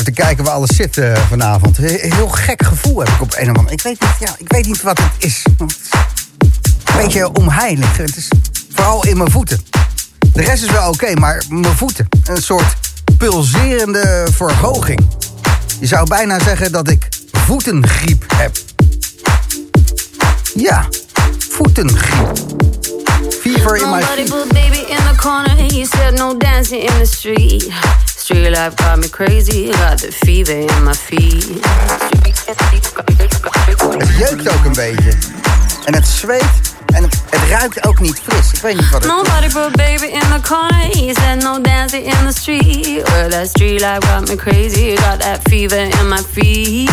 even te kijken waar alles zit uh, vanavond. Heel gek gevoel heb ik op een of andere Ik weet niet, ja, ik weet niet wat het is. Het is een beetje omheilig. Het is vooral in mijn voeten. De rest is wel oké, maar mijn voeten. Een soort pulserende verhoging. Je zou bijna zeggen dat ik voetengriep heb. Ja, voetengriep. Fever in my feet. Street. Life got me crazy, got the fever in my feet. Het jeukt ook een beetje. En het zweet en het, het, ruikt ook niet fris. Ik weet niet wat het Nobody is. put baby in the corner. He said no dancing in the street. Well, that street life got me crazy. Got that fever in my feet.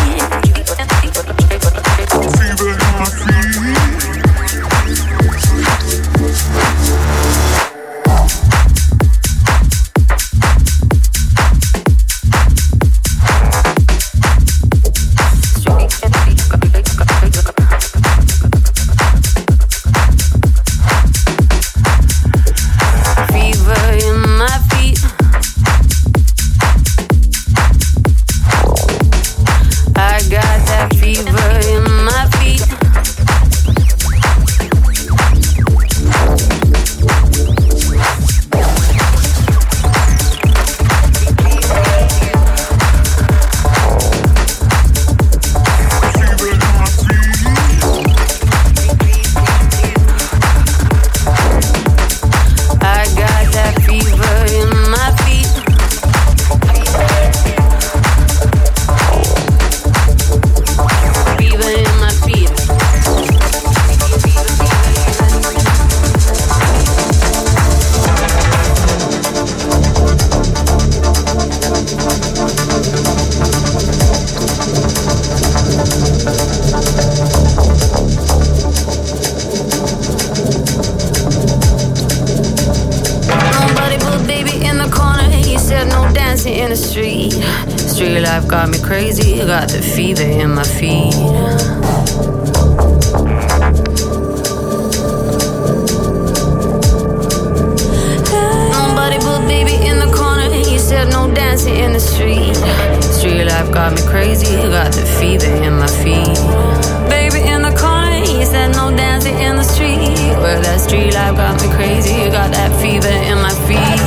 that street life got me crazy. You Got that fever in my feet.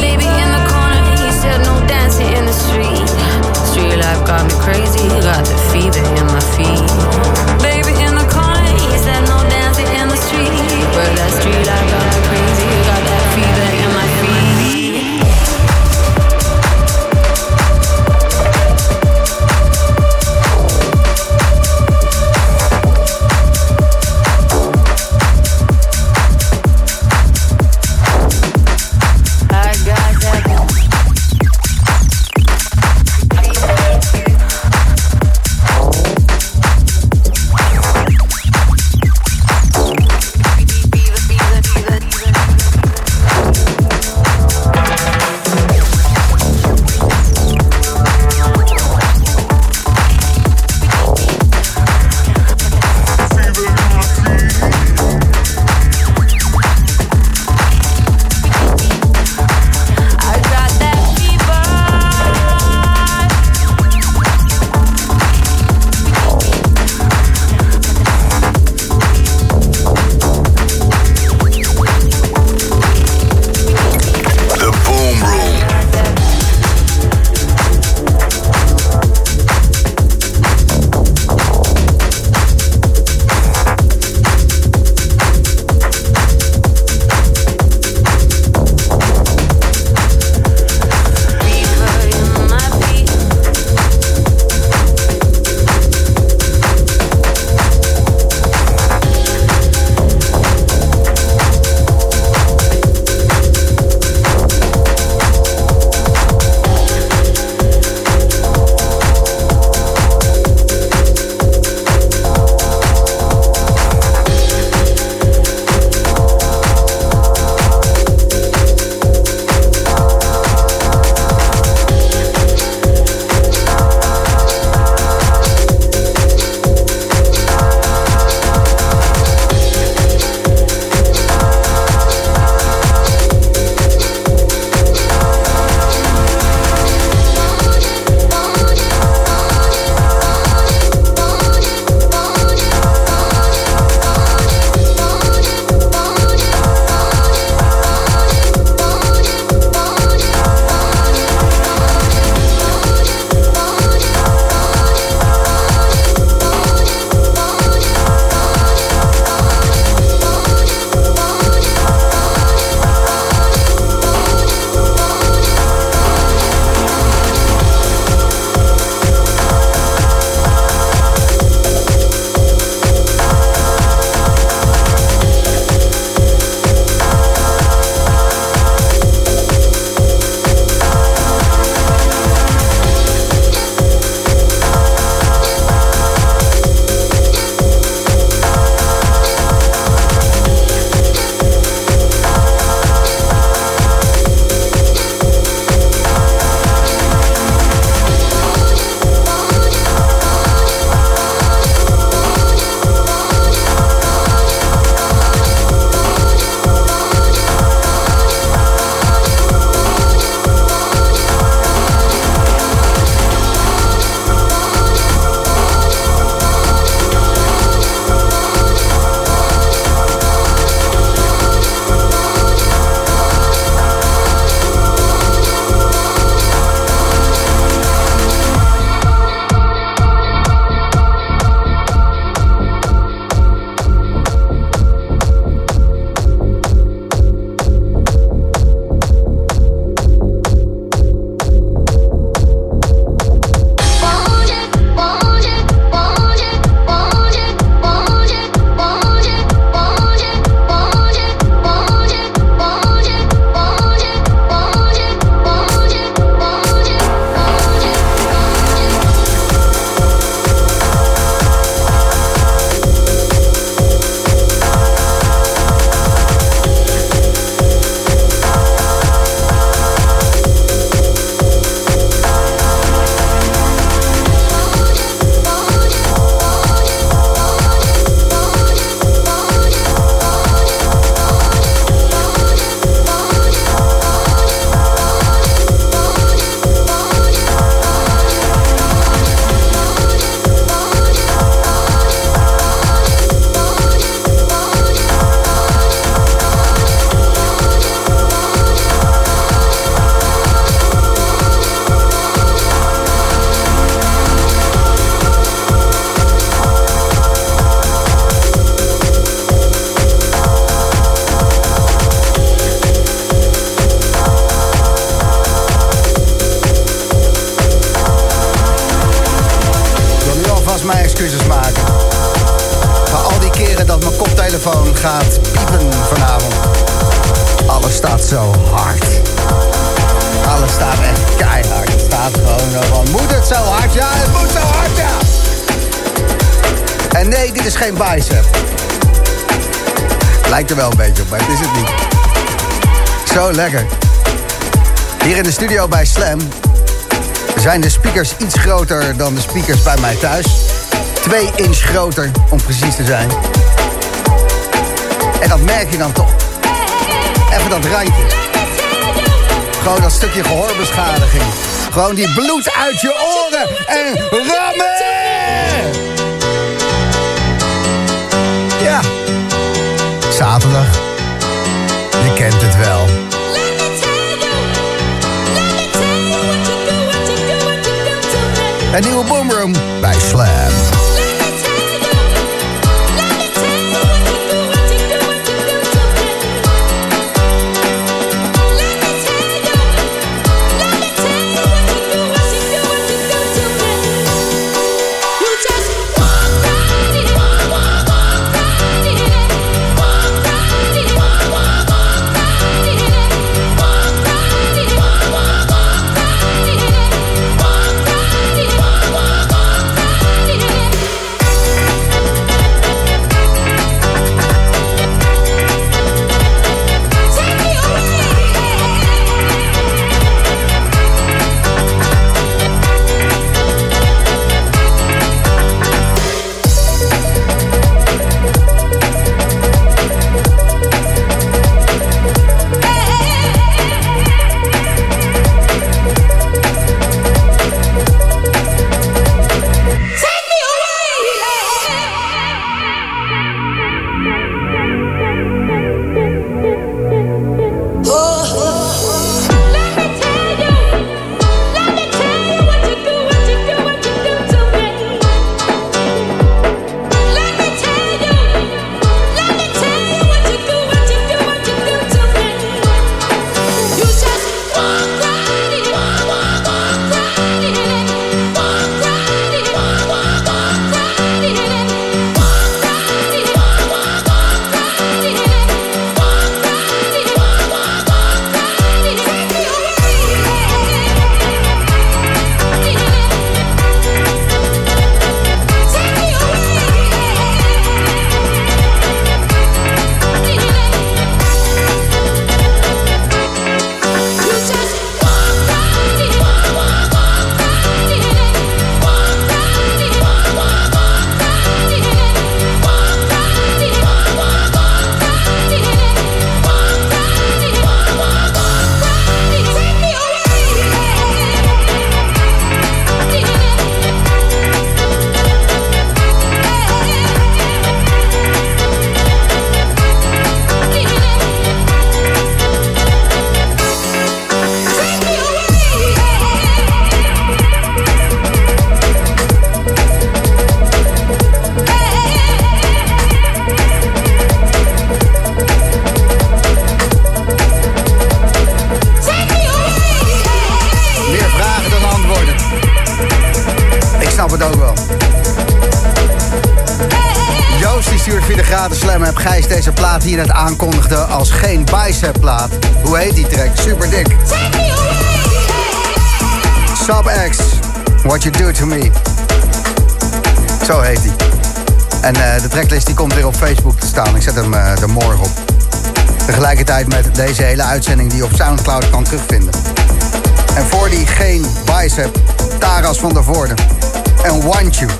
Baby in the corner, he said no dancing in the street. Street life got me crazy. You Got the fever in my feet. Bij Slam zijn de speakers iets groter dan de speakers bij mij thuis. Twee inch groter, om precies te zijn. En dat merk je dan toch. Even dat randje. Gewoon dat stukje gehoorbeschadiging. Gewoon die bloed uit je oren en rammen! Ja. Zaterdag. Een nieuwe boomroom bij Slam. Deze hele uitzending die je op Soundcloud kan terugvinden. En voor die geen bicep, Taras van der Voorde. En Want You.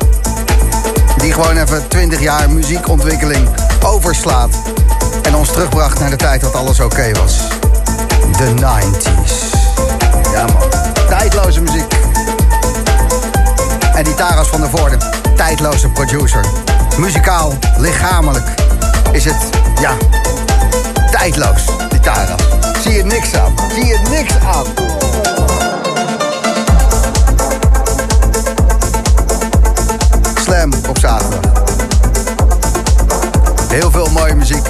Die gewoon even 20 jaar muziekontwikkeling overslaat. En ons terugbracht naar de tijd dat alles oké was. De 90s. Ja man, tijdloze muziek. En die Taras van der Voorde, tijdloze producer. Muzikaal, lichamelijk is het, ja, tijdloos, Zie je niks aan, zie je niks aan. Slam op zaterdag. Heel veel mooie muziek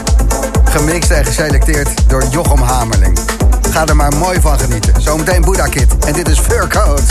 gemixt en geselecteerd door Jochem Hamerling. Ga er maar mooi van genieten. Zometeen Buddha Kid en dit is Fur Coats.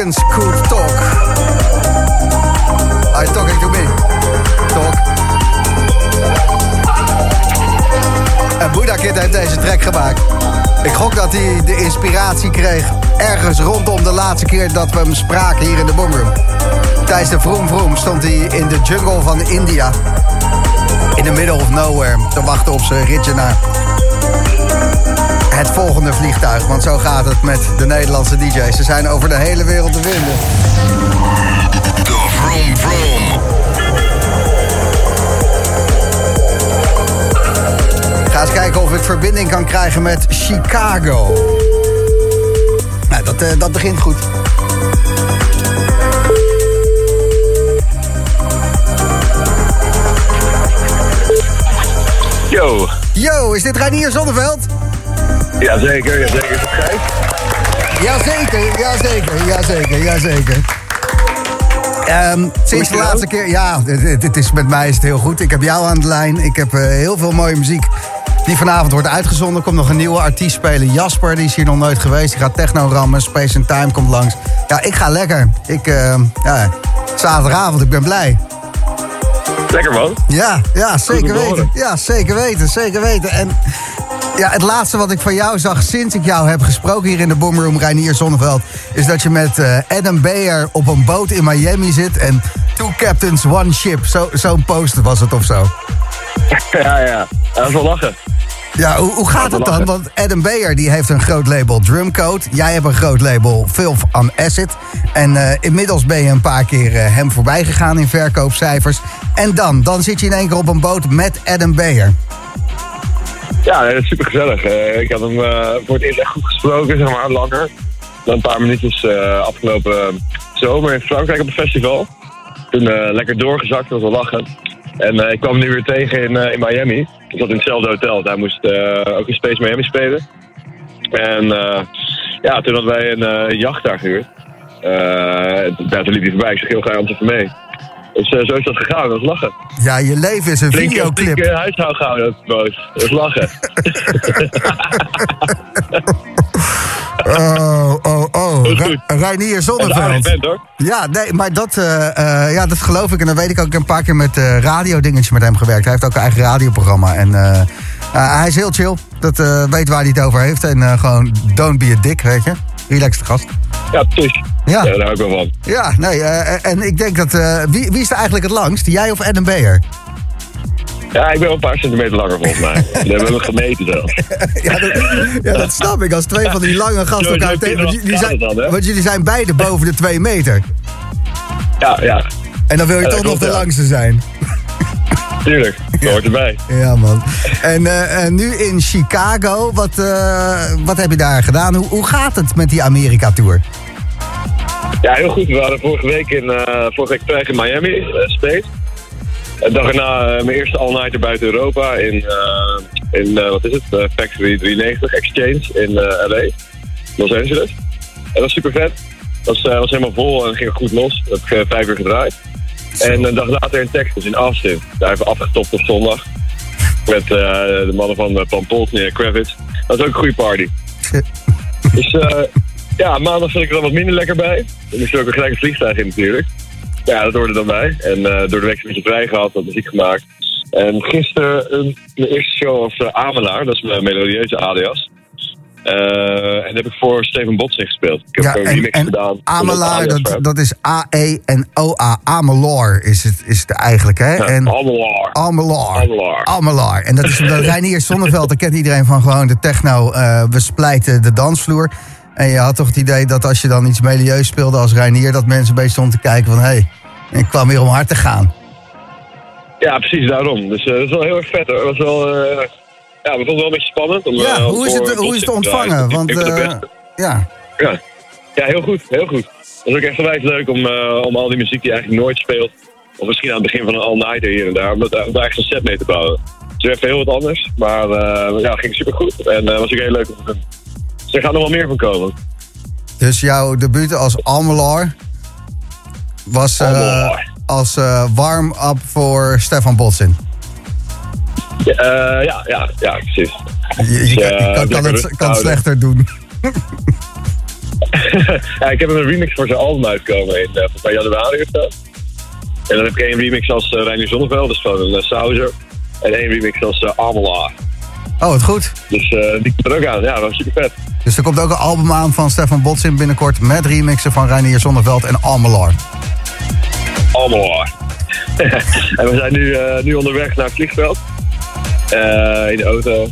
Chickens could talk. You talking to me? Talk. En Buddha Kid heeft deze track gemaakt. Ik gok dat hij de inspiratie kreeg ergens rondom de laatste keer dat we hem spraken hier in de Boomroom. Tijdens de Vroom Vroom stond hij in de jungle van India. In the middle of nowhere. Te wachten op zijn ritje naar het volgende vliegtuig. Want zo gaat het met de Nederlandse DJ's. Ze zijn over de hele wereld te vinden. De Vroom Vroom. Ga eens kijken of ik verbinding kan krijgen met Chicago. Nou, dat, eh, dat begint goed. Yo. Yo, is dit Reinier Zonneveld? Jazeker, jazeker. Jazeker, jazeker, jazeker, jazeker. Ehm sinds de laatste keer, ja, dit, dit is, met mij is het heel goed. Ik heb jou aan de lijn. Ik heb eh, heel veel mooie muziek die vanavond wordt uitgezonden. Er komt nog een nieuwe artiest spelen. Jasper, die is hier nog nooit geweest. Die gaat techno rammen. Space and Time komt langs. Ja, ik ga lekker. Ik, eh, ja, zaterdagavond, ik ben blij. Lekker man. Ja, ja, zeker weten. Ja, zeker weten, zeker weten. En ja, het laatste wat ik van jou zag sinds ik jou heb gesproken hier in de Boomroom Reinier Zonneveld... is dat je met eh, Adam Beyer op een boot in Miami zit en two captains, one ship. Zo- Zo'n poster was het of zo. ja, ja. Dat is wel lachen. Ja, hoe, hoe gaat het dan? Want Adam Beyer die heeft een groot label Drumcode. Jij hebt een groot label Filth on Acid. En eh, inmiddels ben je een paar keer eh, hem voorbij gegaan in verkoopcijfers. En dan? Dan zit je in één keer op een boot met Adam Beyer. Ja, dat is super gezellig. ik had hem eh, voor het eerst echt goed gesproken, zeg maar, langer. Dan een paar minuutjes eh, afgelopen zomer in Frankrijk op een festival. Toen eh, lekker doorgezakt, was wel lachen. En eh, ik kwam hem nu weer tegen in, eh, in Miami. Ik zat in hetzelfde hotel. Hij moest eh, ook in Space Miami spelen. En eh, ja, toen hadden wij een eh, jacht daar gehuurd. Eh toen liep hij voorbij. Ik zeg, heel graag anders even mee. Dus eh, zo is dat gegaan. Dat was lachen. Ja, je leven is een Flinke, videoclip. flinke huishouden gehouden op de boot. Dat is lachen. Oh, oh, oh. Reinier Dat is Zonneveld. hoor. Ja, nee, maar dat, eh, eh, ja, dat geloof ik. En dan weet ik ook. Ik heb een paar keer met eh radiodingetje met hem gewerkt. Hij heeft ook een eigen radioprogramma. En hij is heel chill. Dat weet waar hij het over heeft. En gewoon don't be a dick, weet je. Relaxed gast. Ja, precies. Ja. Ja, daar hou ik wel van. Ja, nee. eh, en ik denk dat... eh, wie, wie is er eigenlijk het langst? Jij of Adam Beyer? Ja, ik ben wel een paar centimeter langer volgens mij. Die hebben we gemeten zelfs. ja, dat, ja, dat snap ik. Als twee van die lange gasten elkaar tegen... Want jullie wel zijn, dan, want jullie zijn beide boven de twee meter. Ja, ja, En dan wil je Ja, dat toch nog de langste zijn. tuurlijk. Dat hoort erbij. Ja, man. En eh, eh, nu in Chicago, wat, eh, wat heb je daar gedaan? Hoe, hoe gaat het met die Amerika-tour? Ja, heel goed. We waren vorige week in, eh, vorige week terug in Miami, eh, Space. Een dag erna eh, mijn eerste all-nighter buiten Europa in, eh, in eh, wat is het, Eh, Factory 93 Exchange in eh, LA, Los Angeles. En dat was super vet. Dat was, eh, was helemaal vol en ging goed los. Dat heb ik eh, vijf uur gedraaid. En een dag later in Texas, in Austin. Daar hebben we afgetopt op zondag. Met eh, de mannen van uh, Pampoltny en Kravitz. Dat was ook een goede party. Dus eh, ja, maandag zat ik er dan wat minder lekker bij. Dan moest er ook een gelijk vliegtuig in natuurlijk. Ja, dat hoorde dan bij. En eh, door de week een beetje vrij gehad, wat muziek gemaakt. En gisteren een, mijn eerste show als uh, Amelaar, dat is mijn melodieuze alias. Uh, en heb ik voor Steven Botsing gespeeld. Ik heb Ja, en, remix en gedaan. Amelaar, dat, dat is A-E en O-A. Amelor is het, is het eigenlijk, hè? hem. En Ja, Amelaar. Amelaar. Amelaar. Amelaar. En dat is omdat Reinier Zonneveld, daar kent iedereen van gewoon de techno. eh, we splijten de dansvloer. En je had toch het idee dat als je dan iets melieus speelde als Reinier... dat mensen een beetje stonden te kijken van... hé, hey, ik kwam hier om hard te gaan. Ja, precies daarom. Dus uh, dat is wel heel erg vet hoor. Dat was wel, uh, ja, we vonden het wel een beetje spannend. Om, Ja, uh, hoe is het, hoe is het ontvangen? Want, ja. ja. Ja, heel goed, heel goed. Het was ook echt onwijs leuk om, om al die muziek die eigenlijk nooit speelt... of misschien aan het begin van een all-nighter hier en daar... om, dat, om daar echt een set mee te bouwen. Dus even heel wat anders, maar ja, ging super goed. En was ook heel leuk om te doen. Dus er gaat nog wel meer van komen. Dus jouw debuut als Almelaar was uh, als uh, warm-up voor Stefan Botsin. Ja, uh, ja, ja, ja, precies. Je, je, je kan, kan, het, kan het slechter doen. ja, ik heb een remix voor zijn album uitgekomen in bij januari of zo. En dan heb ik één remix als uh, Reinier Zonneveld, dus gewoon een Sauser. En één remix als uh, Amela. Oh, wat goed. Dus die komt er ook aan. Ja, dat was super vet. Dus er komt ook een album aan van Stefan Botsin binnenkort... met remixen van Reinier Zonneveld en Amelar. Amelar. en we zijn nu, nu onderweg naar het vliegveld. in de auto.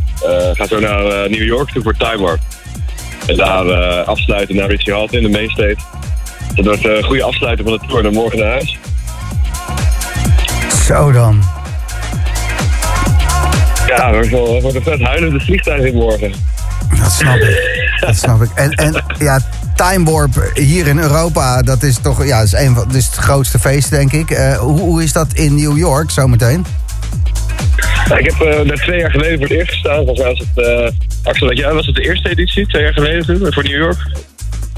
gaan zo naar New York toe voor Time Warp. En daar afsluiten naar Richie Halt in de Mainstate. Dat wordt een goede afsluiting van de tour. Dan morgen naar huis. Zo dan. Ja, dat wordt een vet huilende vliegtuig in morgen. Dat snap ik. Dat snap ik. En, en ja, Time Warp hier in Europa, dat is toch ja, is een van, dat is het grootste feest, denk ik. Uh, hoe, hoe is dat in New York zometeen? Ja, ik heb uh, daar twee jaar geleden voor het eerst gestaan. Volgens mij was het, uh, Axel, jij was het de eerste editie, twee jaar geleden toen, voor New York?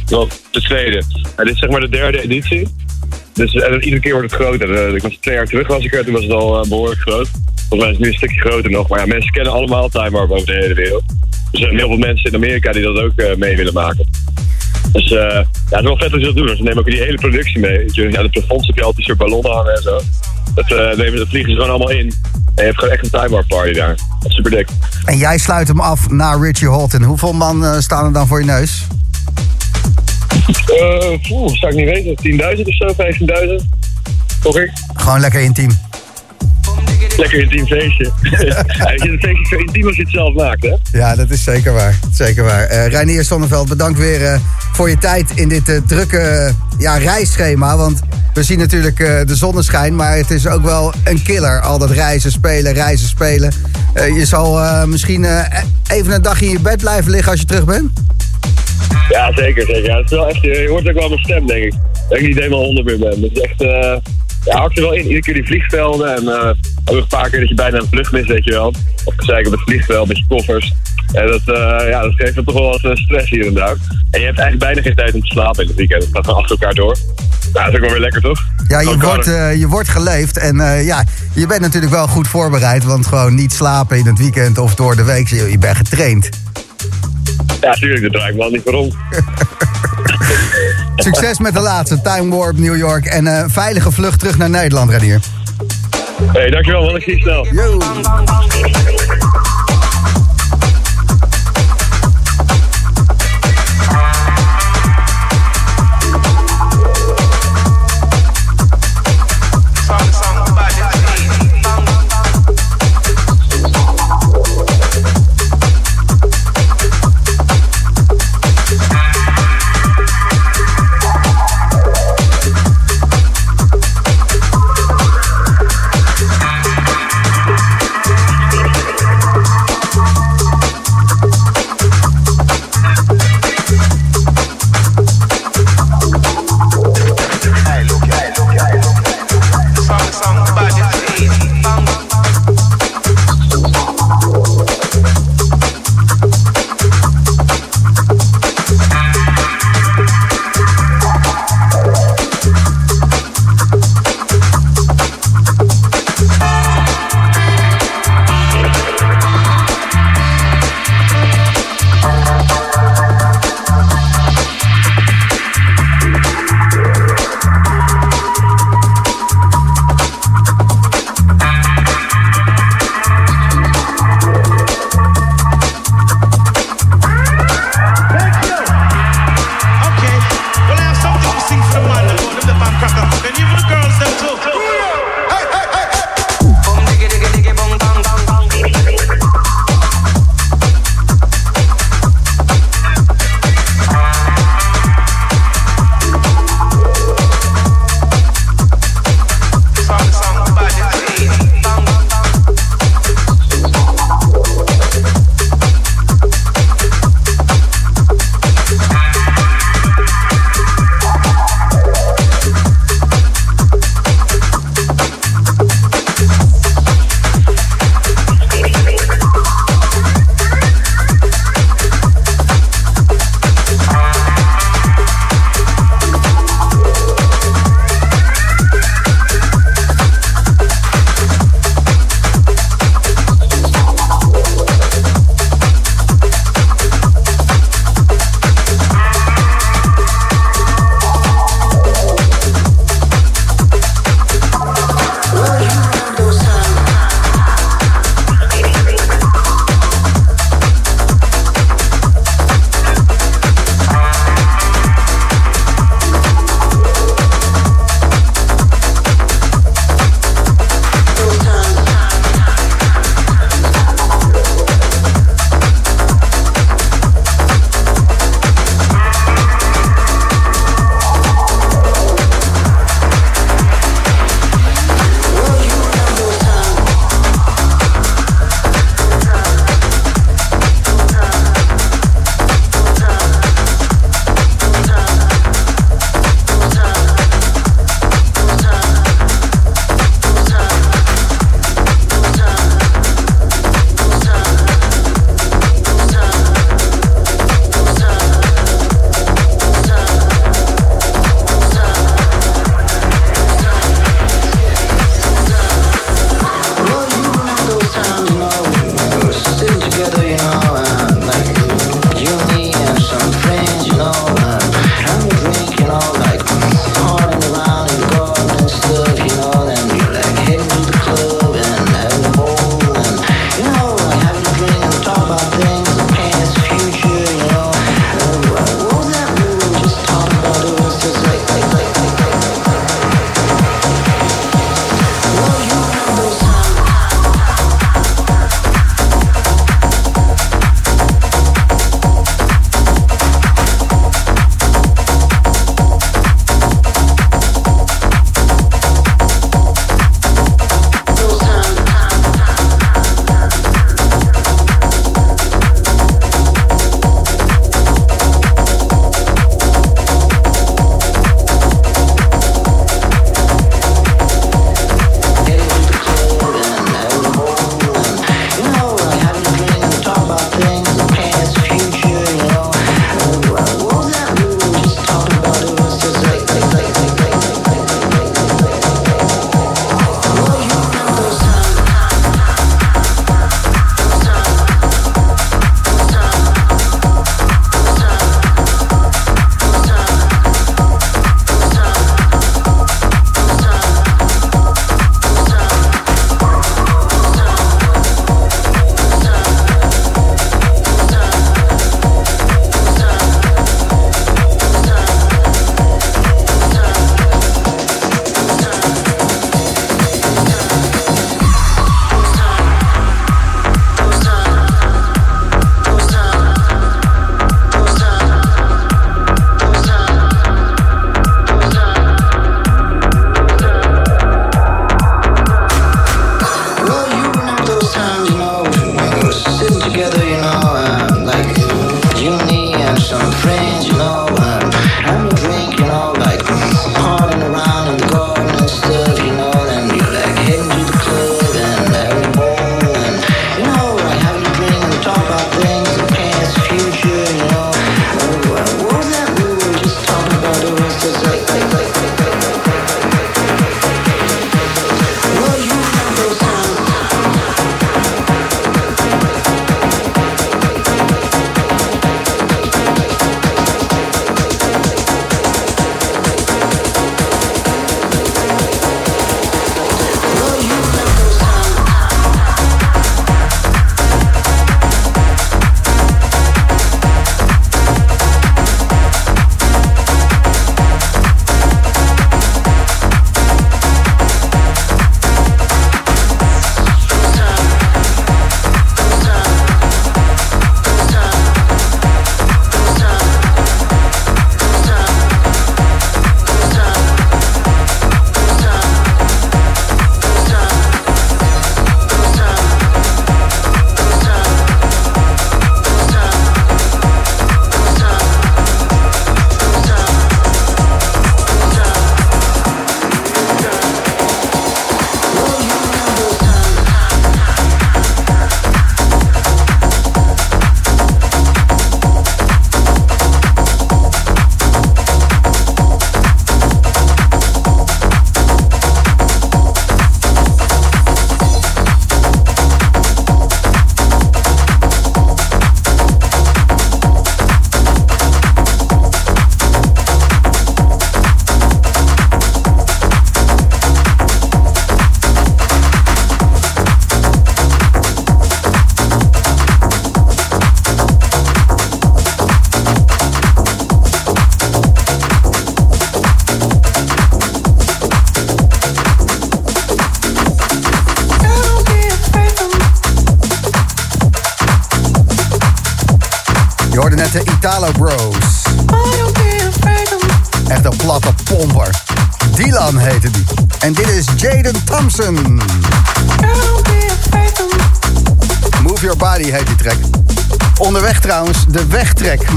Wel, de tweede. Dit is zeg maar de derde editie. Dus en iedere keer wordt het groter. Uh, ik was twee jaar terug was ik er, toen was het al behoorlijk groot. Volgens mij is het nu een stukje groter nog. Maar ja, mensen kennen allemaal Time Warp over de hele wereld. Er zijn heel veel mensen in Amerika die dat ook mee willen maken. Dus uh, ja, het is wel vet dat ze dat doen. Ze nemen ook die hele productie mee. Ja, de plafonds heb je altijd soort ballonnen hangen en zo. Dat, uh, nemen, dat vliegen ze gewoon allemaal in. En je hebt gewoon echt een time warp party daar. Dat is super dik. En jij sluit hem af naar Richie Holton. Hoeveel man staan er dan voor je neus? Uh, poeh, zou ik niet weten. 10.000 of zo, 15.000. Toch ik? Gewoon lekker intiem. Lekker intiem feestje. ja, je het feestje zo intiem als je het zelf maakt, hè? Ja, dat is zeker waar. Zeker waar. Uh, Reinier Sonneveld, bedankt weer uh, voor je tijd in dit uh, drukke ja, reisschema. Want we zien natuurlijk de zonneschijn, maar het is ook wel een killer. Al dat reizen, spelen, reizen, spelen. je zal misschien even een dag in je bed blijven liggen als je terug bent? Ja, zeker. zeker. Ja, het is wel echt, je hoort ook wel mijn stem, denk ik. Dat ik niet helemaal honderd meer ben. Het is echt... ja, hakt er wel in. Iedere keer die vliegvelden en uh, ook een paar keer dat je bijna een vlucht mist, weet je wel. Of gezegd op het vliegveld met je koffers. En dat, uh, ja, dat geeft toch wel wat stress hier en daar. En je hebt eigenlijk bijna geen tijd om te slapen in het weekend. Het gaat gewoon achter elkaar door. Nou, dat is ook wel weer lekker, toch? Ja, je, wordt, uh, je wordt geleefd. En uh, ja, je bent natuurlijk wel goed voorbereid. Want gewoon niet slapen in het weekend of door de week. Je, je bent getraind. Ja, tuurlijk. Dat draai ik wel niet voor om. Succes met de laatste. Time Warp New York. En uh, veilige vlucht terug naar Nederland, Renier. Hé, hey, dankjewel man. Ik zie je snel. Yo.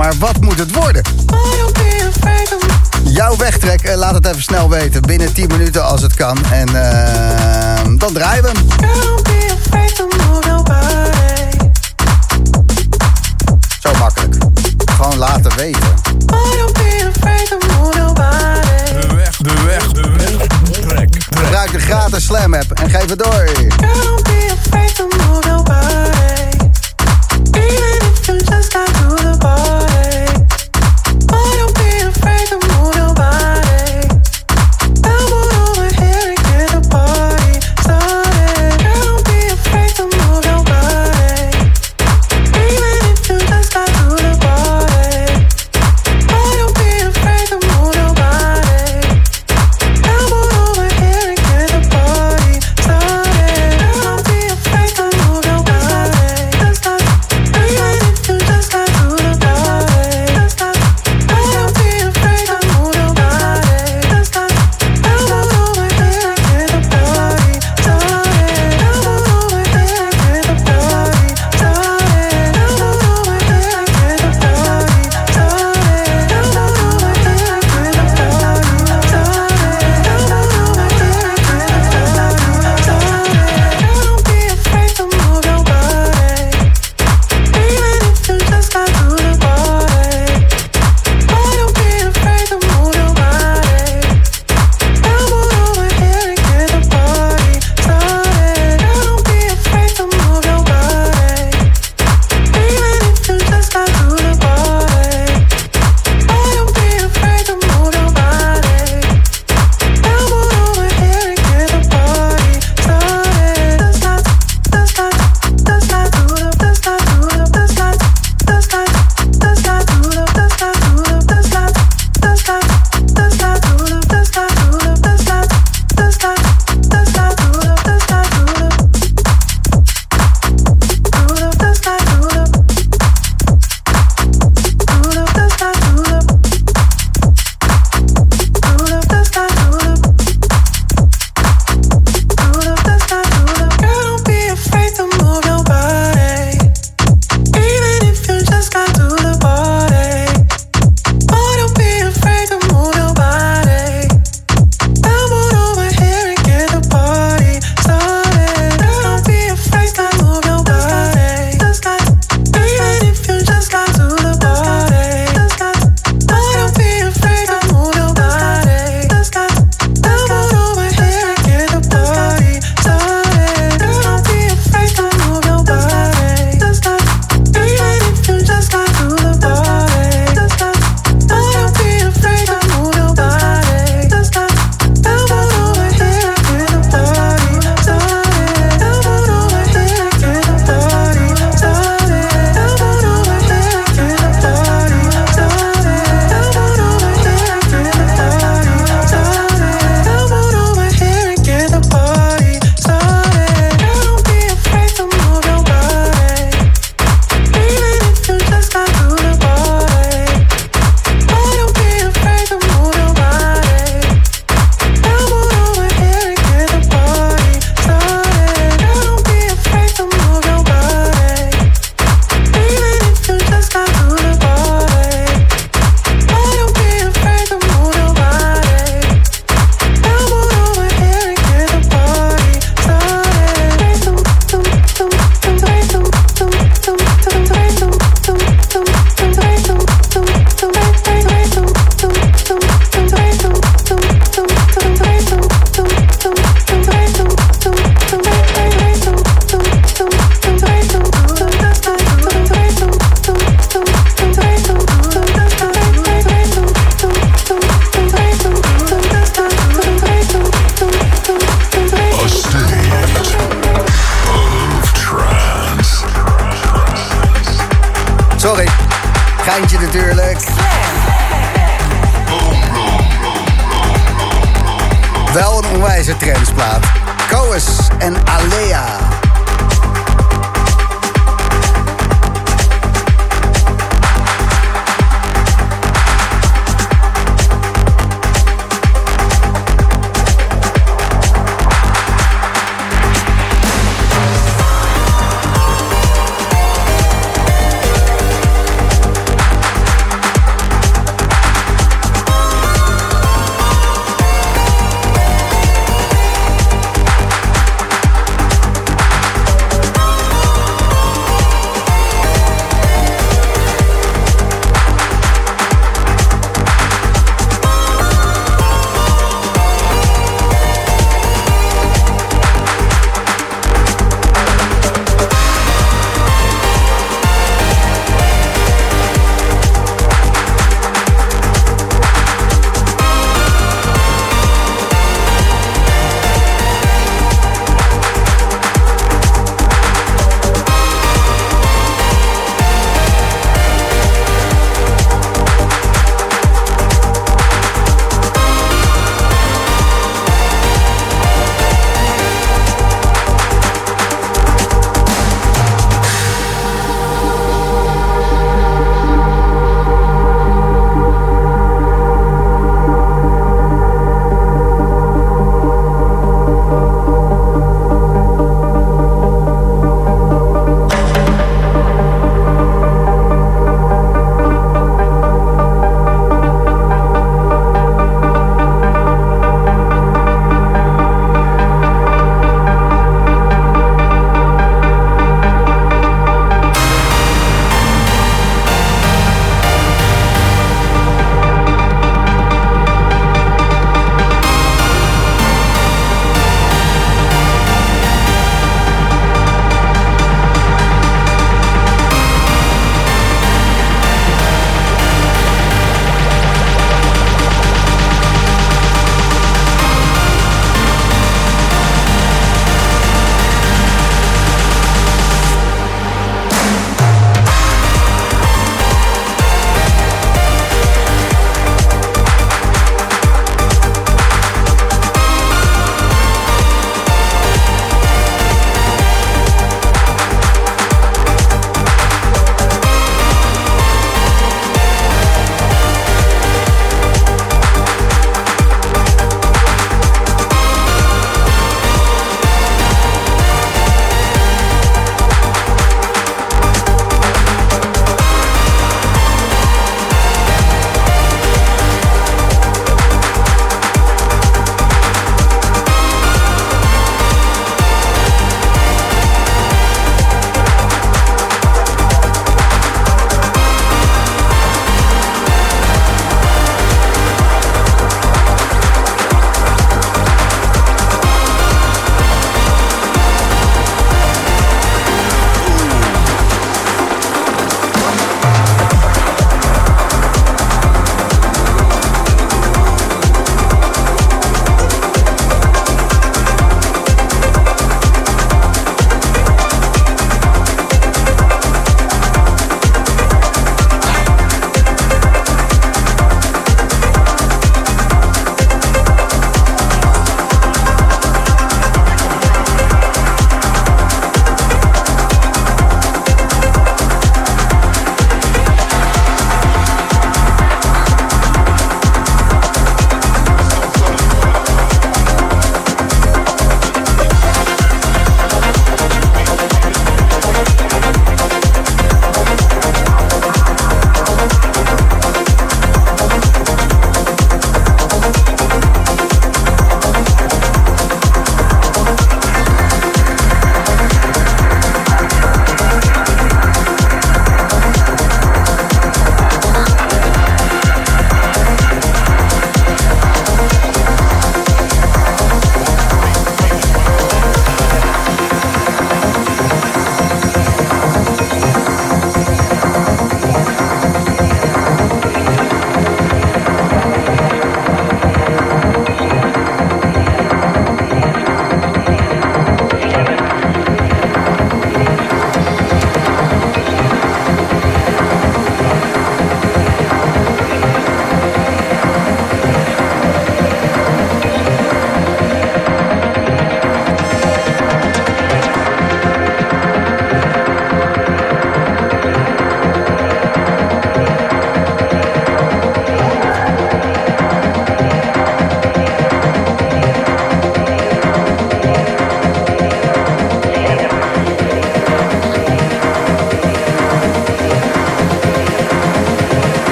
Maar wat moet het worden? Jouw wegtrek, eh, laat het even snel weten. Binnen 10 minuten als het kan. En uh, dan draaien we hem. Zo makkelijk. Gewoon laten weten. De weg, de weg, de weg. Gebruik de gratis Slam app en geef het door.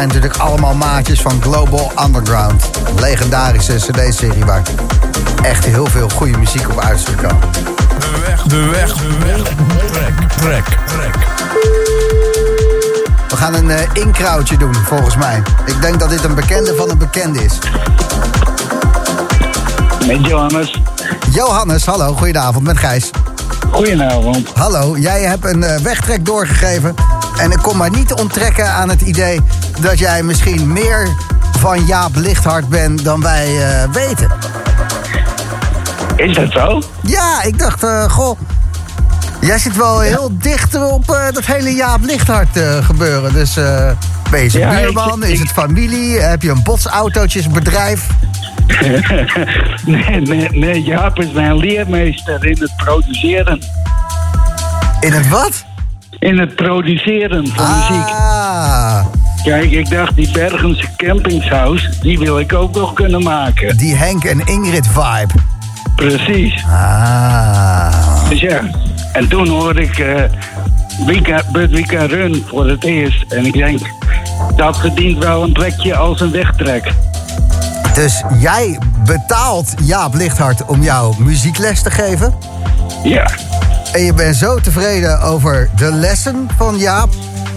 Zijn natuurlijk allemaal maatjes van Global Underground. Een legendarische cd-serie waar echt heel veel goede muziek op uit is gekomen. De weg, de weg, de weg. Trek, trek, trek. We gaan een uh, inkrautje doen, volgens mij. Ik denk dat dit een bekende van een bekende is. Met Johannes. Johannes, hallo, goedenavond, met Gijs. Goedenavond. Hallo, jij hebt een uh, wegtrek doorgegeven. En ik kon maar niet onttrekken aan het idee dat jij misschien meer van Jaap Lichthart bent dan wij uh, weten. Is dat zo? Ja, ik dacht, uh, goh. Jij zit wel heel dicht op dat hele Jaap Lichthart gebeuren. Dus ben je zijn ja, buurman? Ik, is het familie? Heb je een botsautootjesbedrijf? nee, nee, nee, Jaap is mijn leermeester in het produceren. In het wat? In het produceren van ah. muziek. Kijk, ik dacht, die Bergense campingshouse, die wil ik ook nog kunnen maken. Die Henk en Ingrid vibe. Precies. Ah. Dus ja, en toen hoorde ik uh, Wika Run voor het eerst. En ik denk, dat verdient wel een plekje als een wegtrek. Dus jij betaalt Jaap Lichthart om jou muziekles te geven? Ja. En je bent zo tevreden over de lessen van Jaap...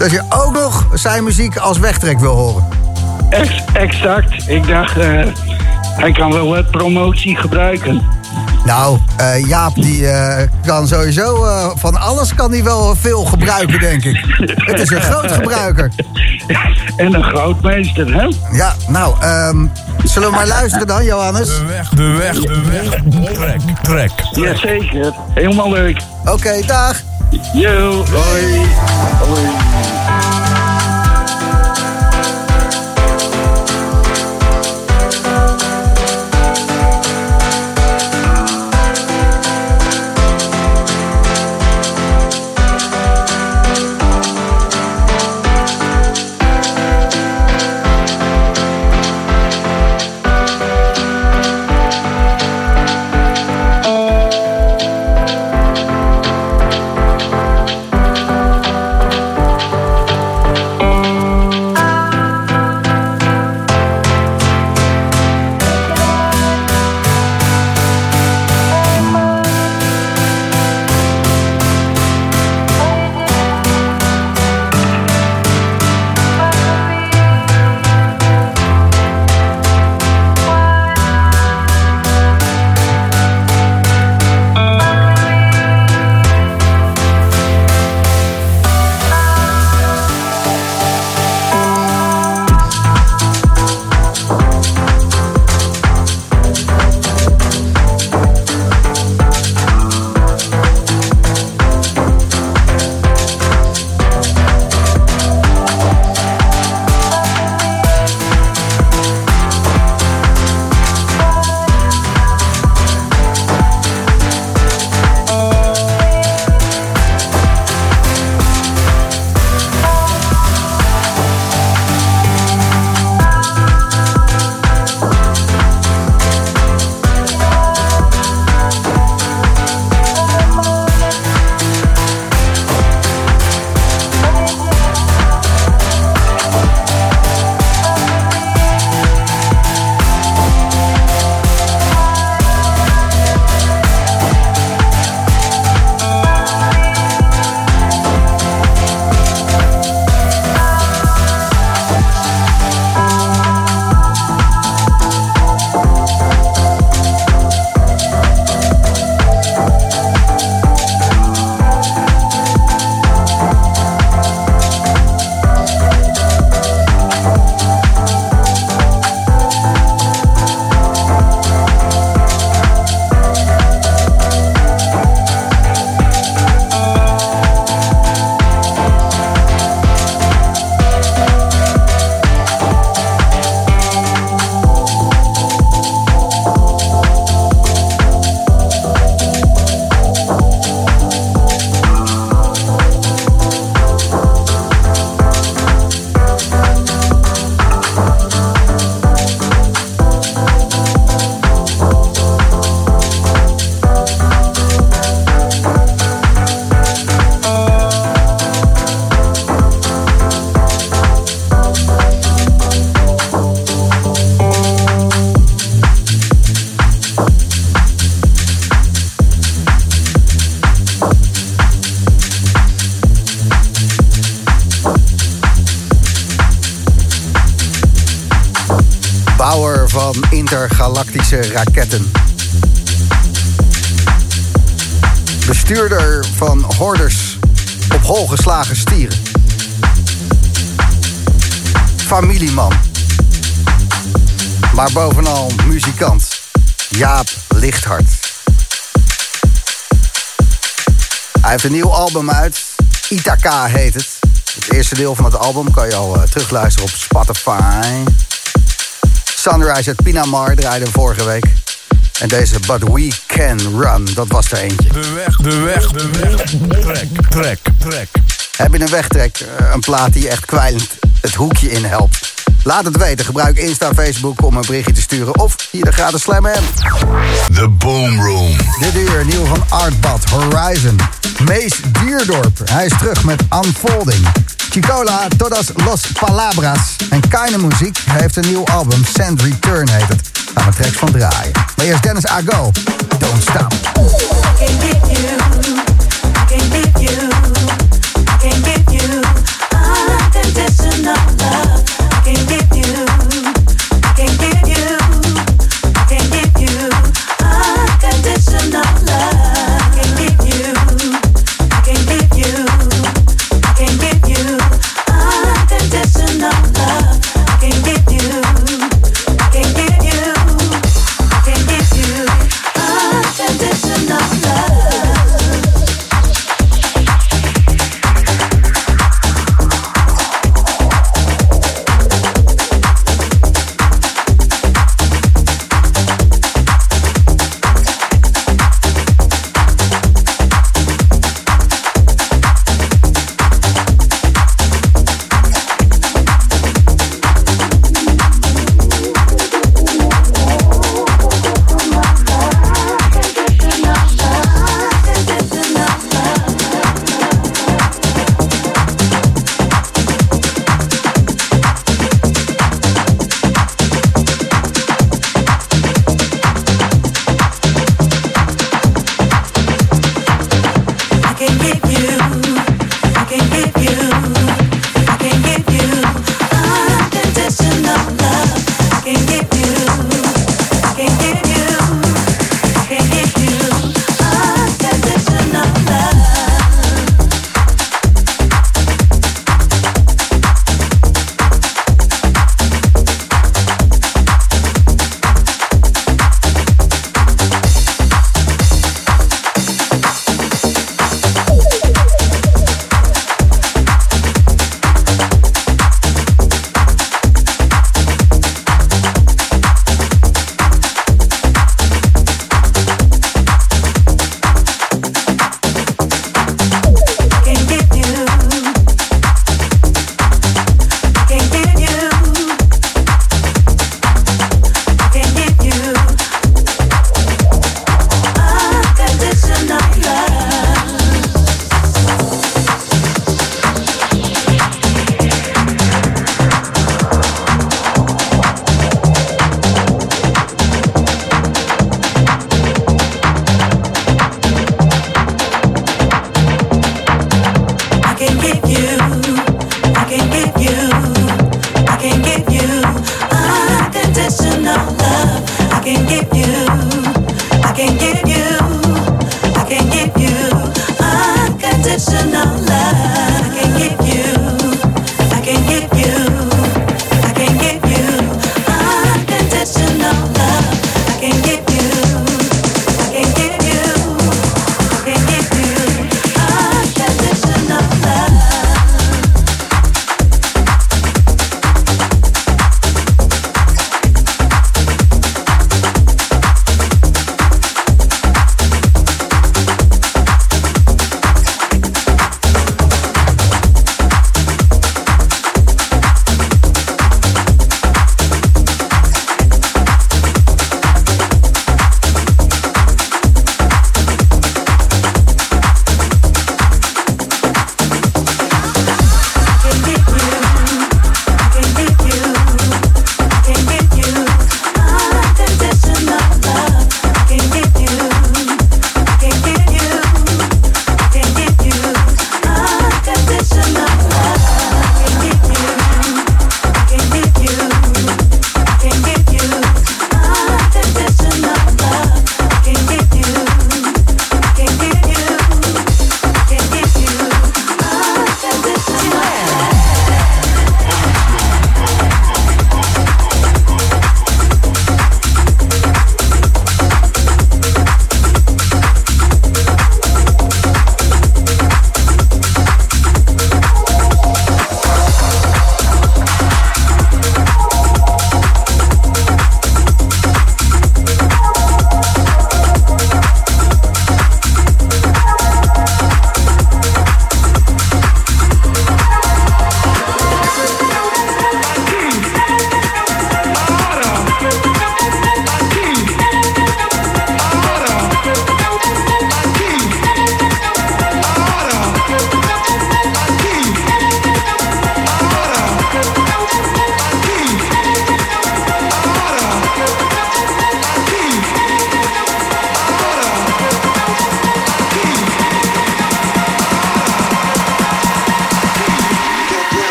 dat je ook nog zijn muziek als wegtrek wil horen? Ex exact. Ik dacht, uh, hij kan wel wat promotie gebruiken. Nou, uh, Jaap die uh, kan sowieso uh, van alles kan hij wel veel gebruiken, denk ik. Het is een groot gebruiker. En een grootmeester, hè? Ja, nou, um, zullen we maar luisteren dan, Johannes? De weg, de weg, de weg. Trek, trek. Jazeker. Helemaal leuk. Oké, okay, dag. Yo, hoi. Hoi. Bestuurder van horders op hol geslagen stieren. Familieman. Maar bovenal muzikant. Jaap Lichthart. Hij heeft een nieuw album uit. Itaka heet het. Het eerste deel van het album kan je al uh, terugluisteren op Spotify. Sunrise uit Pinamar draaide vorige week. En deze But We Can Run, dat was er eentje. De weg, de weg, de weg. Trek, trek, trek. Heb je een wegtrek, eh, een plaat die echt kwijlend het hoekje in helpt? Laat het weten. Gebruik Insta, Facebook om een berichtje te sturen. Of hier de gratis Slam M. The Boom Room. Dit uur nieuw van Artbad Horizon. Mees Dierdorp. Hij is terug met Unfolding. Chicola, Todas Los Palabras. En Keine Muziek heeft een nieuw album. Send Return heet het. Gaan we tracks van draaien. Maar eerst Dennis Ago. Don't stop.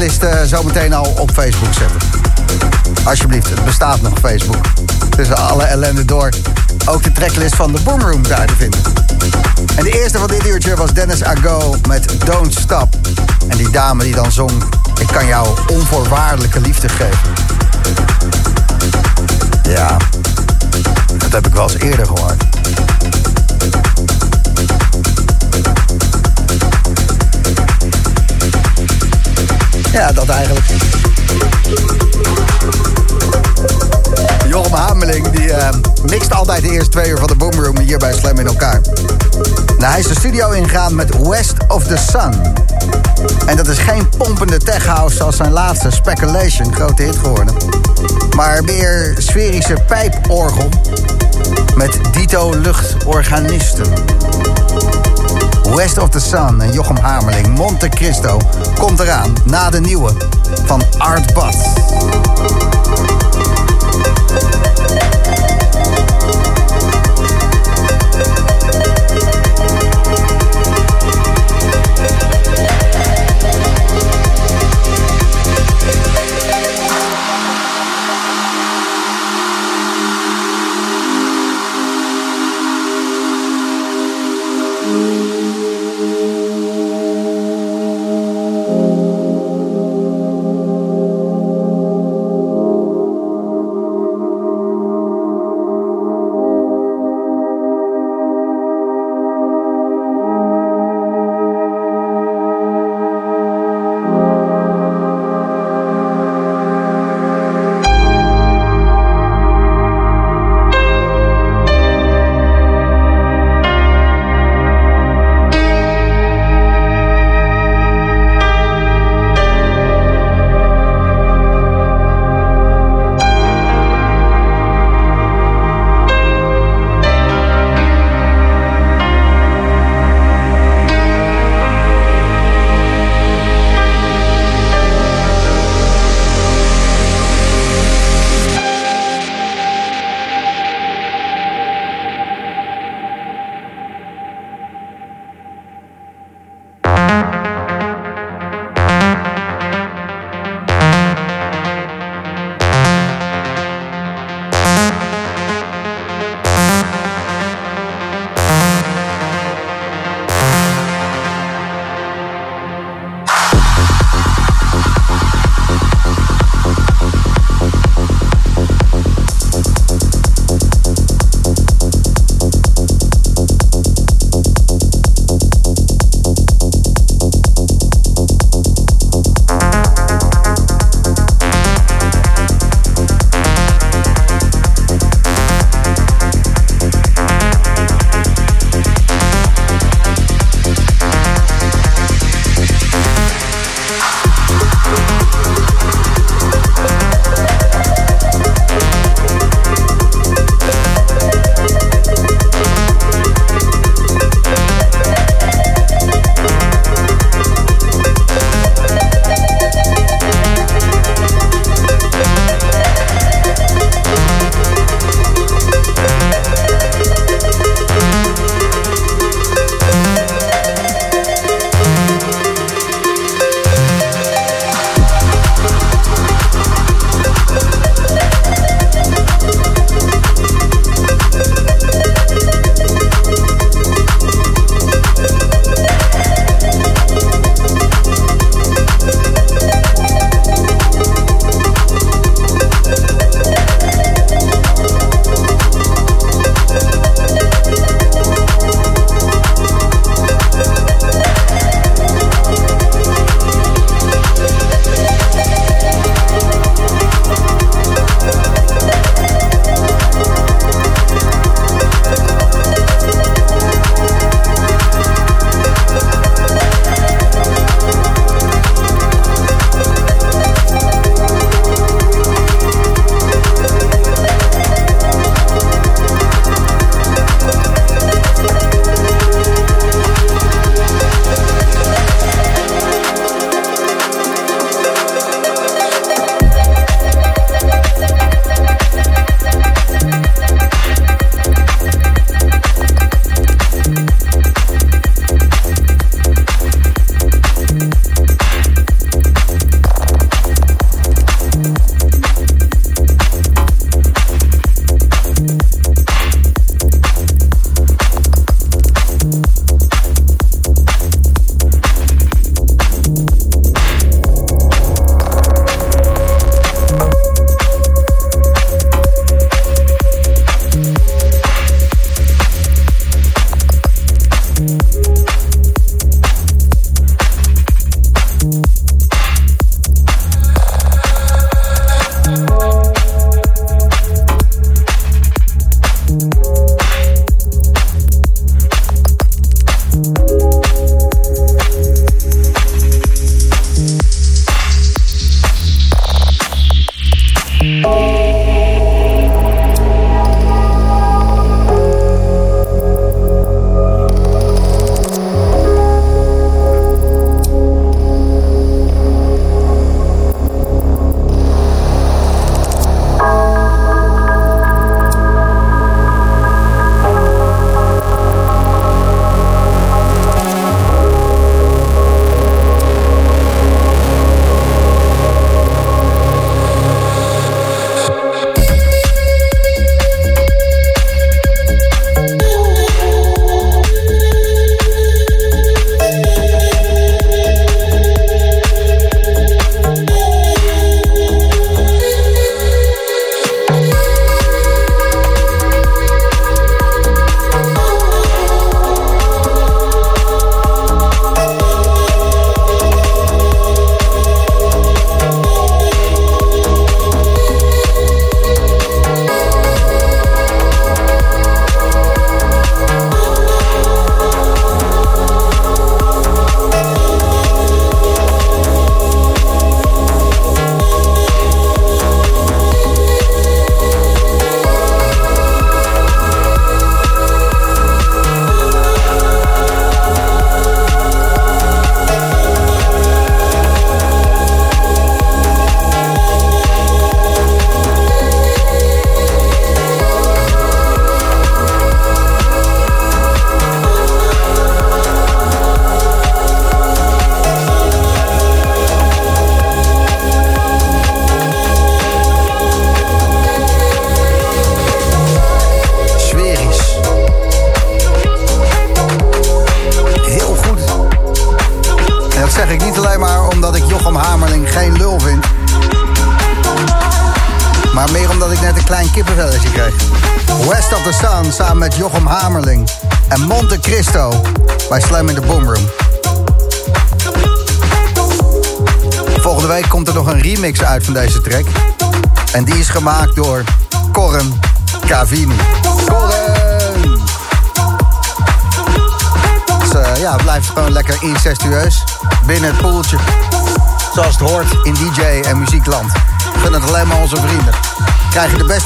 Tracklist eh, zo meteen al op Facebook zetten. Alsjeblieft, het bestaat nog Facebook. Tussen alle ellende door. Ook de tracklist van de Boomroom daar te vinden. En de eerste van dit uurtje was Dennis Ago met Don't Stop. En die dame die dan zong... Ik kan jou onvoorwaardelijke liefde geven. Ja, dat heb ik wel eens eerder gehoord. Ja, dat eigenlijk. Jochem Hameling die eh, mixt altijd de eerste twee uur van de Boomroom hier bij Slam in elkaar. Nou, hij is de studio ingegaan met West of the Sun. En dat is geen pompende tech house zoals zijn laatste Speculation, grote hit geworden. Maar meer sferische pijporgel met dito luchtorganisten. West of the Sun en Jochem Hamerling, Monte Cristo, komt eraan na de nieuwe van Art Bad.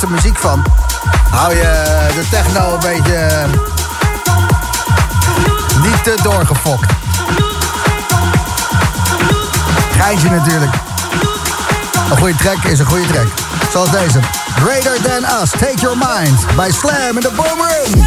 Muziek van. Hou je de techno een beetje eh, niet te doorgefokt. Geintje natuurlijk. Een goede track is een goede track. Zoals deze. Greater Than Us, Take Your Mind. Bij Slam in de Boomroom.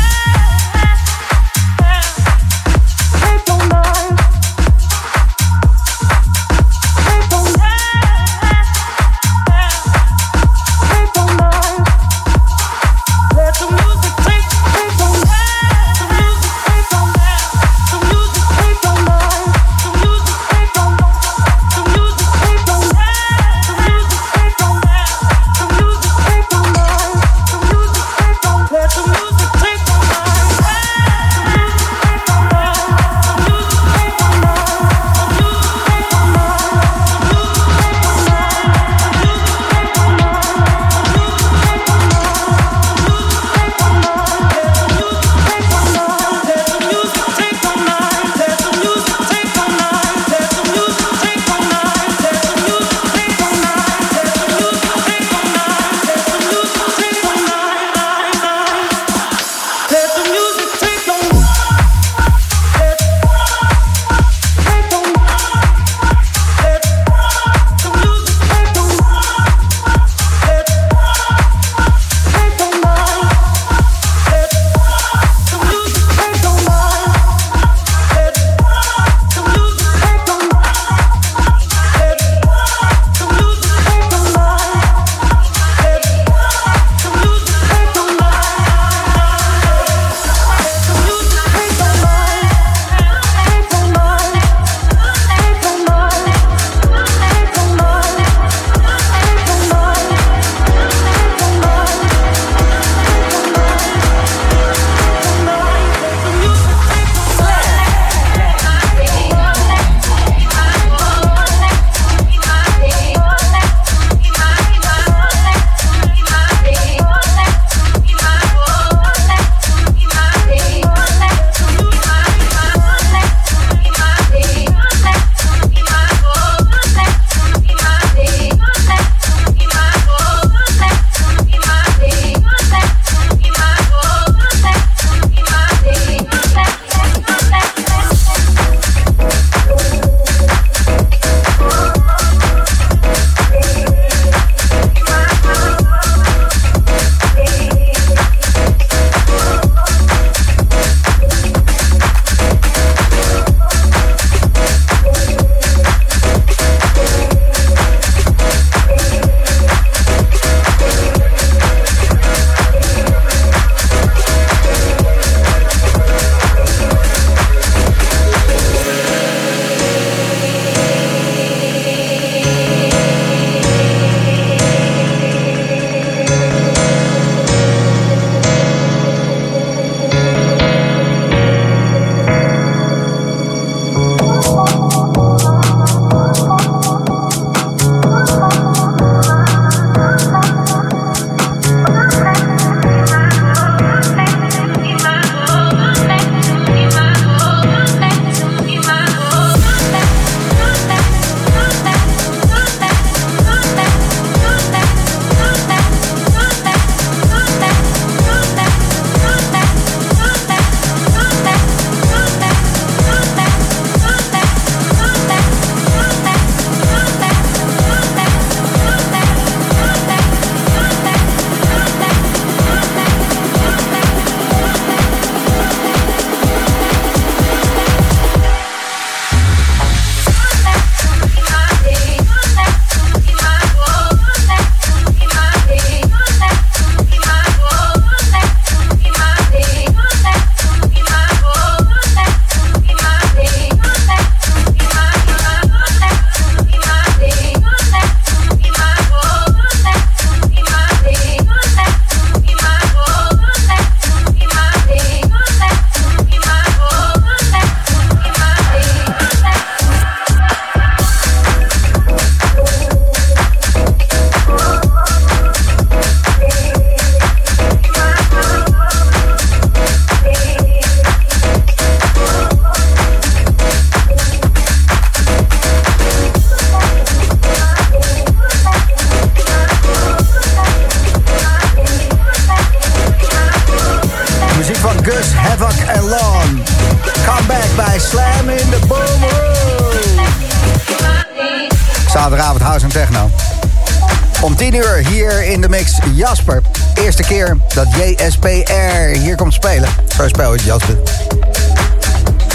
Hier in de mix Jasper. Eerste keer dat JSPR hier komt spelen. Zo speel Jasper.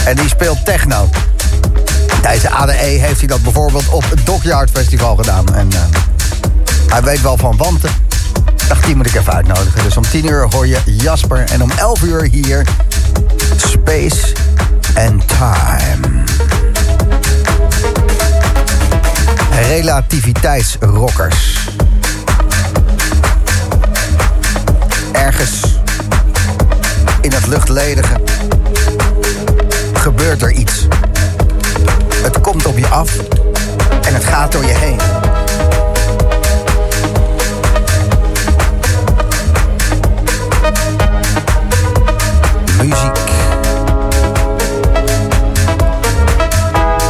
En die speelt techno. Tijdens de ADE heeft hij dat bijvoorbeeld op het Dockyard Festival gedaan. En eh, hij weet wel van wanten. Dacht, die moet ik even uitnodigen. Dus om 10 uur hoor je Jasper. En om 11 uur hier Space and Time. Relativiteitsrockers. Ergens in het luchtledige gebeurt er iets. Het komt op je af en het gaat door je heen. Muziek.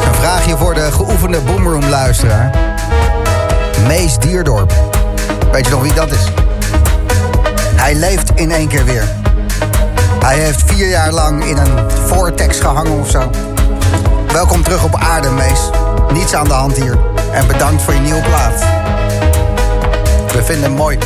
Een vraagje voor de geoefende Boomroom luisteraar. Mees Dierdorp. Weet je nog wie dat is? Hij leeft in één keer weer. Hij heeft vier jaar lang in een vortex gehangen of zo. Welkom terug op aarde, Mees. Niets aan de hand hier. En bedankt voor je nieuwe plaat. We vinden hem mooi.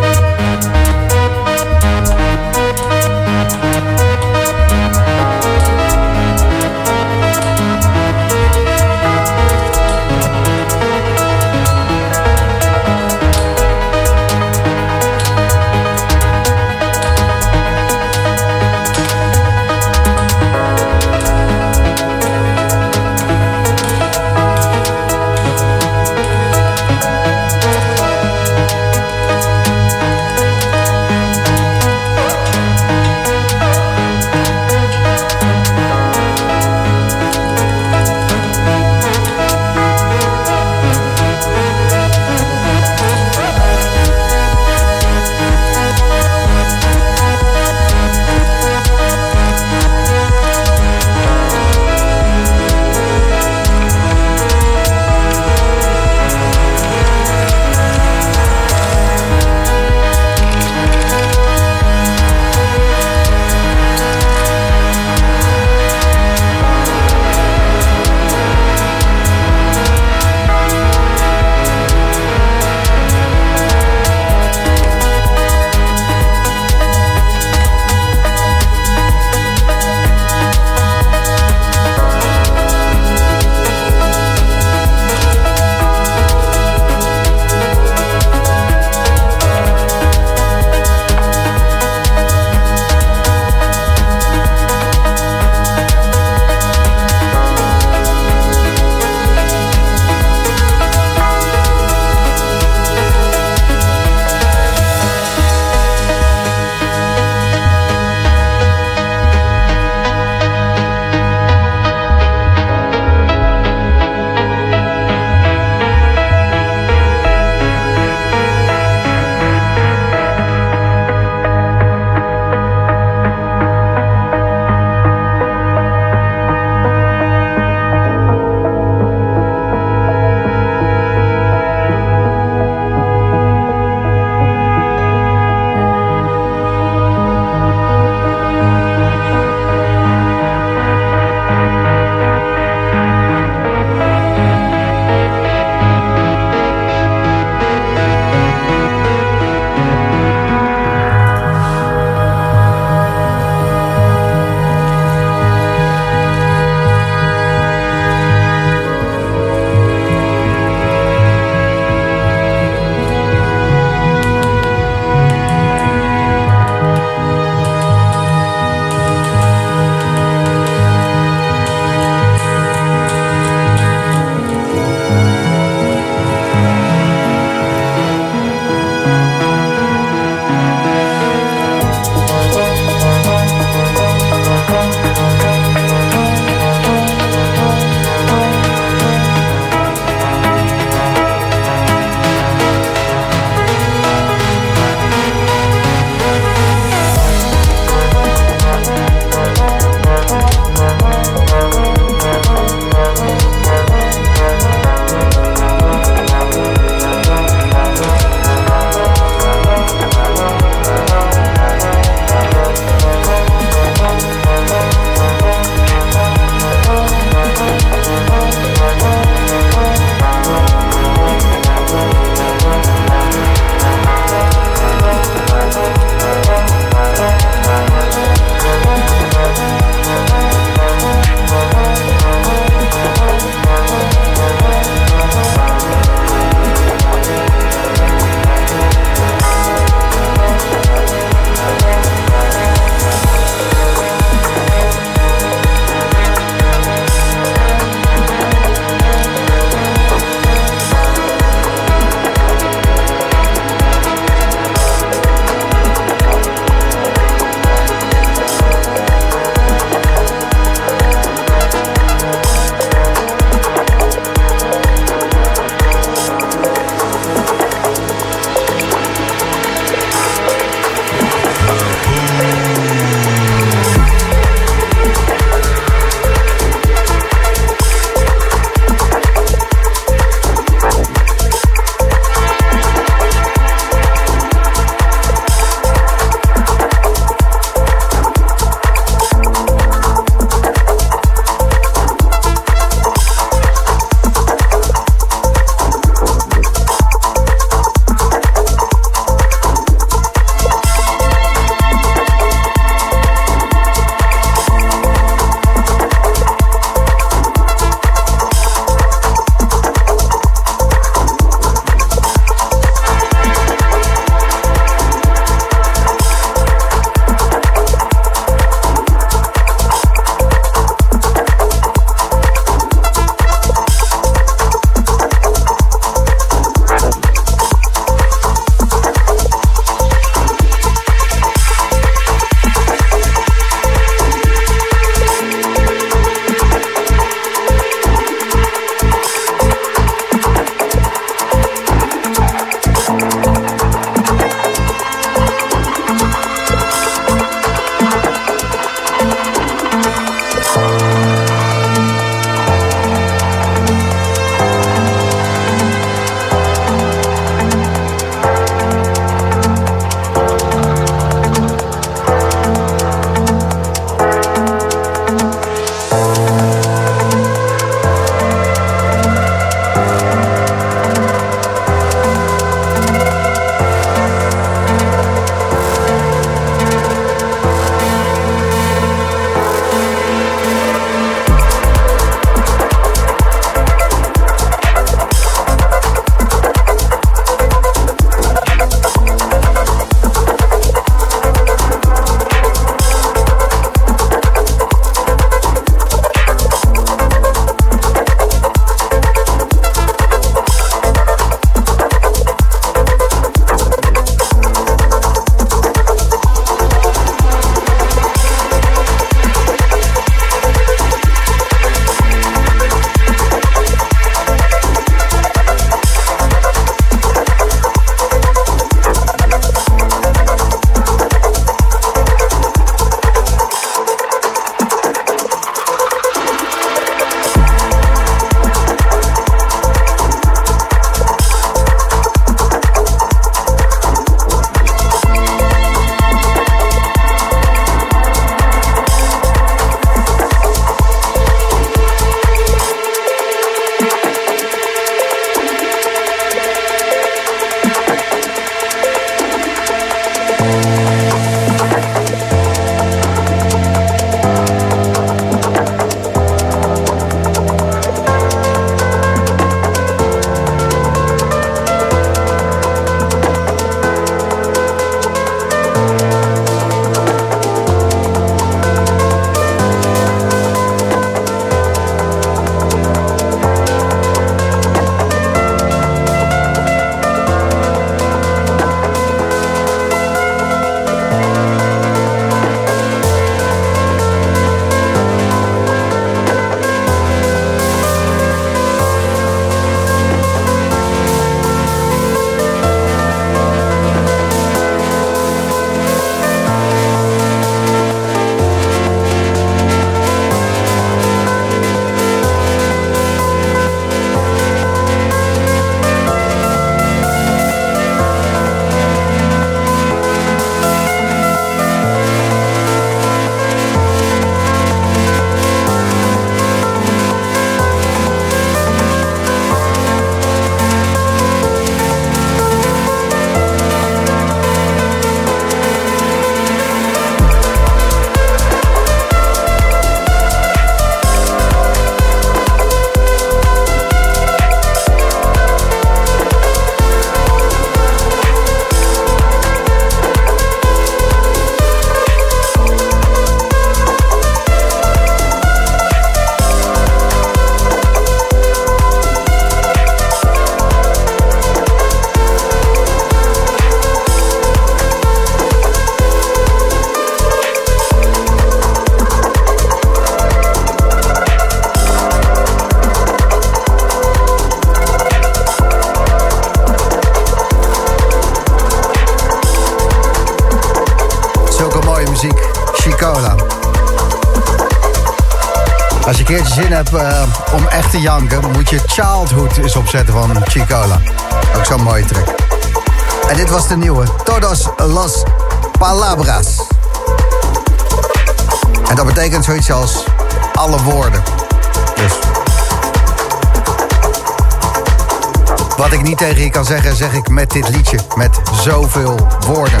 Tegen je kan zeggen, zeg ik met dit liedje. Met zoveel woorden.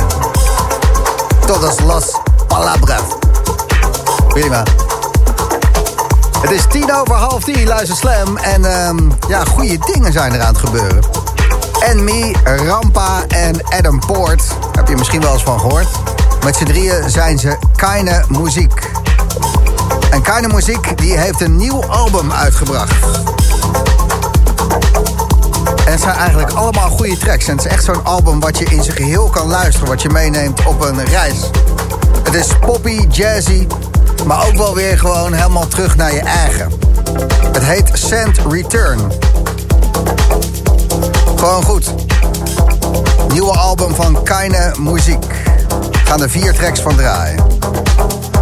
Todos los palabras. Prima. Het is tien over half tien, luister Slam. En ehm, ja, goede dingen zijn er aan het gebeuren. En Me, Rampa en Adam Poort. Heb je misschien wel eens van gehoord. Met z'n drieën zijn ze Keine Muziek. En Keine Muziek die heeft een nieuw album uitgebracht. En het zijn eigenlijk allemaal goede tracks. En het is echt zo'n album wat je in zijn geheel kan luisteren. Wat je meeneemt op een reis. Het is poppy, jazzy. Maar ook wel weer gewoon helemaal terug naar je eigen. Het heet Send Return. Gewoon goed. Nieuwe album van Keine Muziek. Gaan er vier tracks van draaien.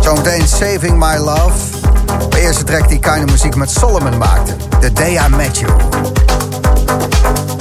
Zometeen Saving My Love. De eerste track die Keine Muziek met Solomon maakte. The Day I Met You. you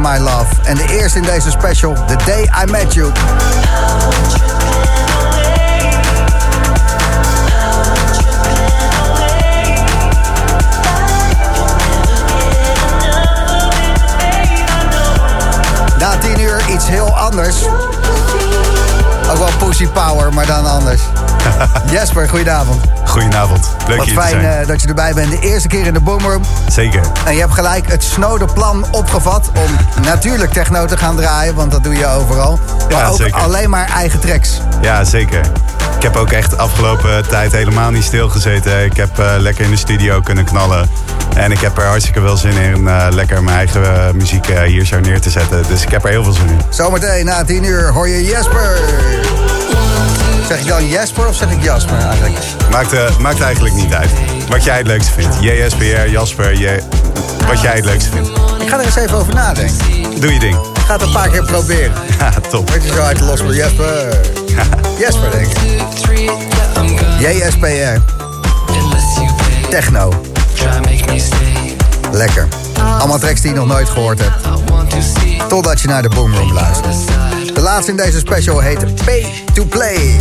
My Love. En de eerste in deze special, The Day I Met You. Na tien uur iets heel anders. Ook wel Pussy Power, maar dan anders. Jesper, goedenavond. Goedenavond. Leuk Wat te fijn zijn. eh, dat je erbij bent. De eerste keer in de Boomroom. Zeker. En je hebt gelijk het snode plan opgevat om natuurlijk techno te gaan draaien, want dat doe je overal. Maar Ja, ook zeker. alleen maar eigen tracks. Ja, zeker. Ik heb ook echt de afgelopen tijd helemaal niet stilgezeten. Ik heb eh, lekker in de studio kunnen knallen. En ik heb er hartstikke veel zin in eh, lekker mijn eigen muziek hier zo neer te zetten. Dus ik heb er heel veel zin in. Zometeen na 10 uur hoor je Jesper. Zeg ik dan Jesper of zeg ik Jasper eigenlijk? Maakt, eh, maakt eigenlijk niet uit. Wat jij het leukste vindt. JSPR, Jasper, J... wat jij het leukste vindt. Ik ga er eens even over nadenken. Doe je ding. Ik ga het een paar keer proberen. Ja, top. Weet je zo uit de los voor Jesper. Jesper denk ik. JSPR. Techno. Lekker. Allemaal tracks die je nog nooit gehoord hebt. Totdat je naar de Boomroom luistert. De laatste in deze special heet Pay to Play.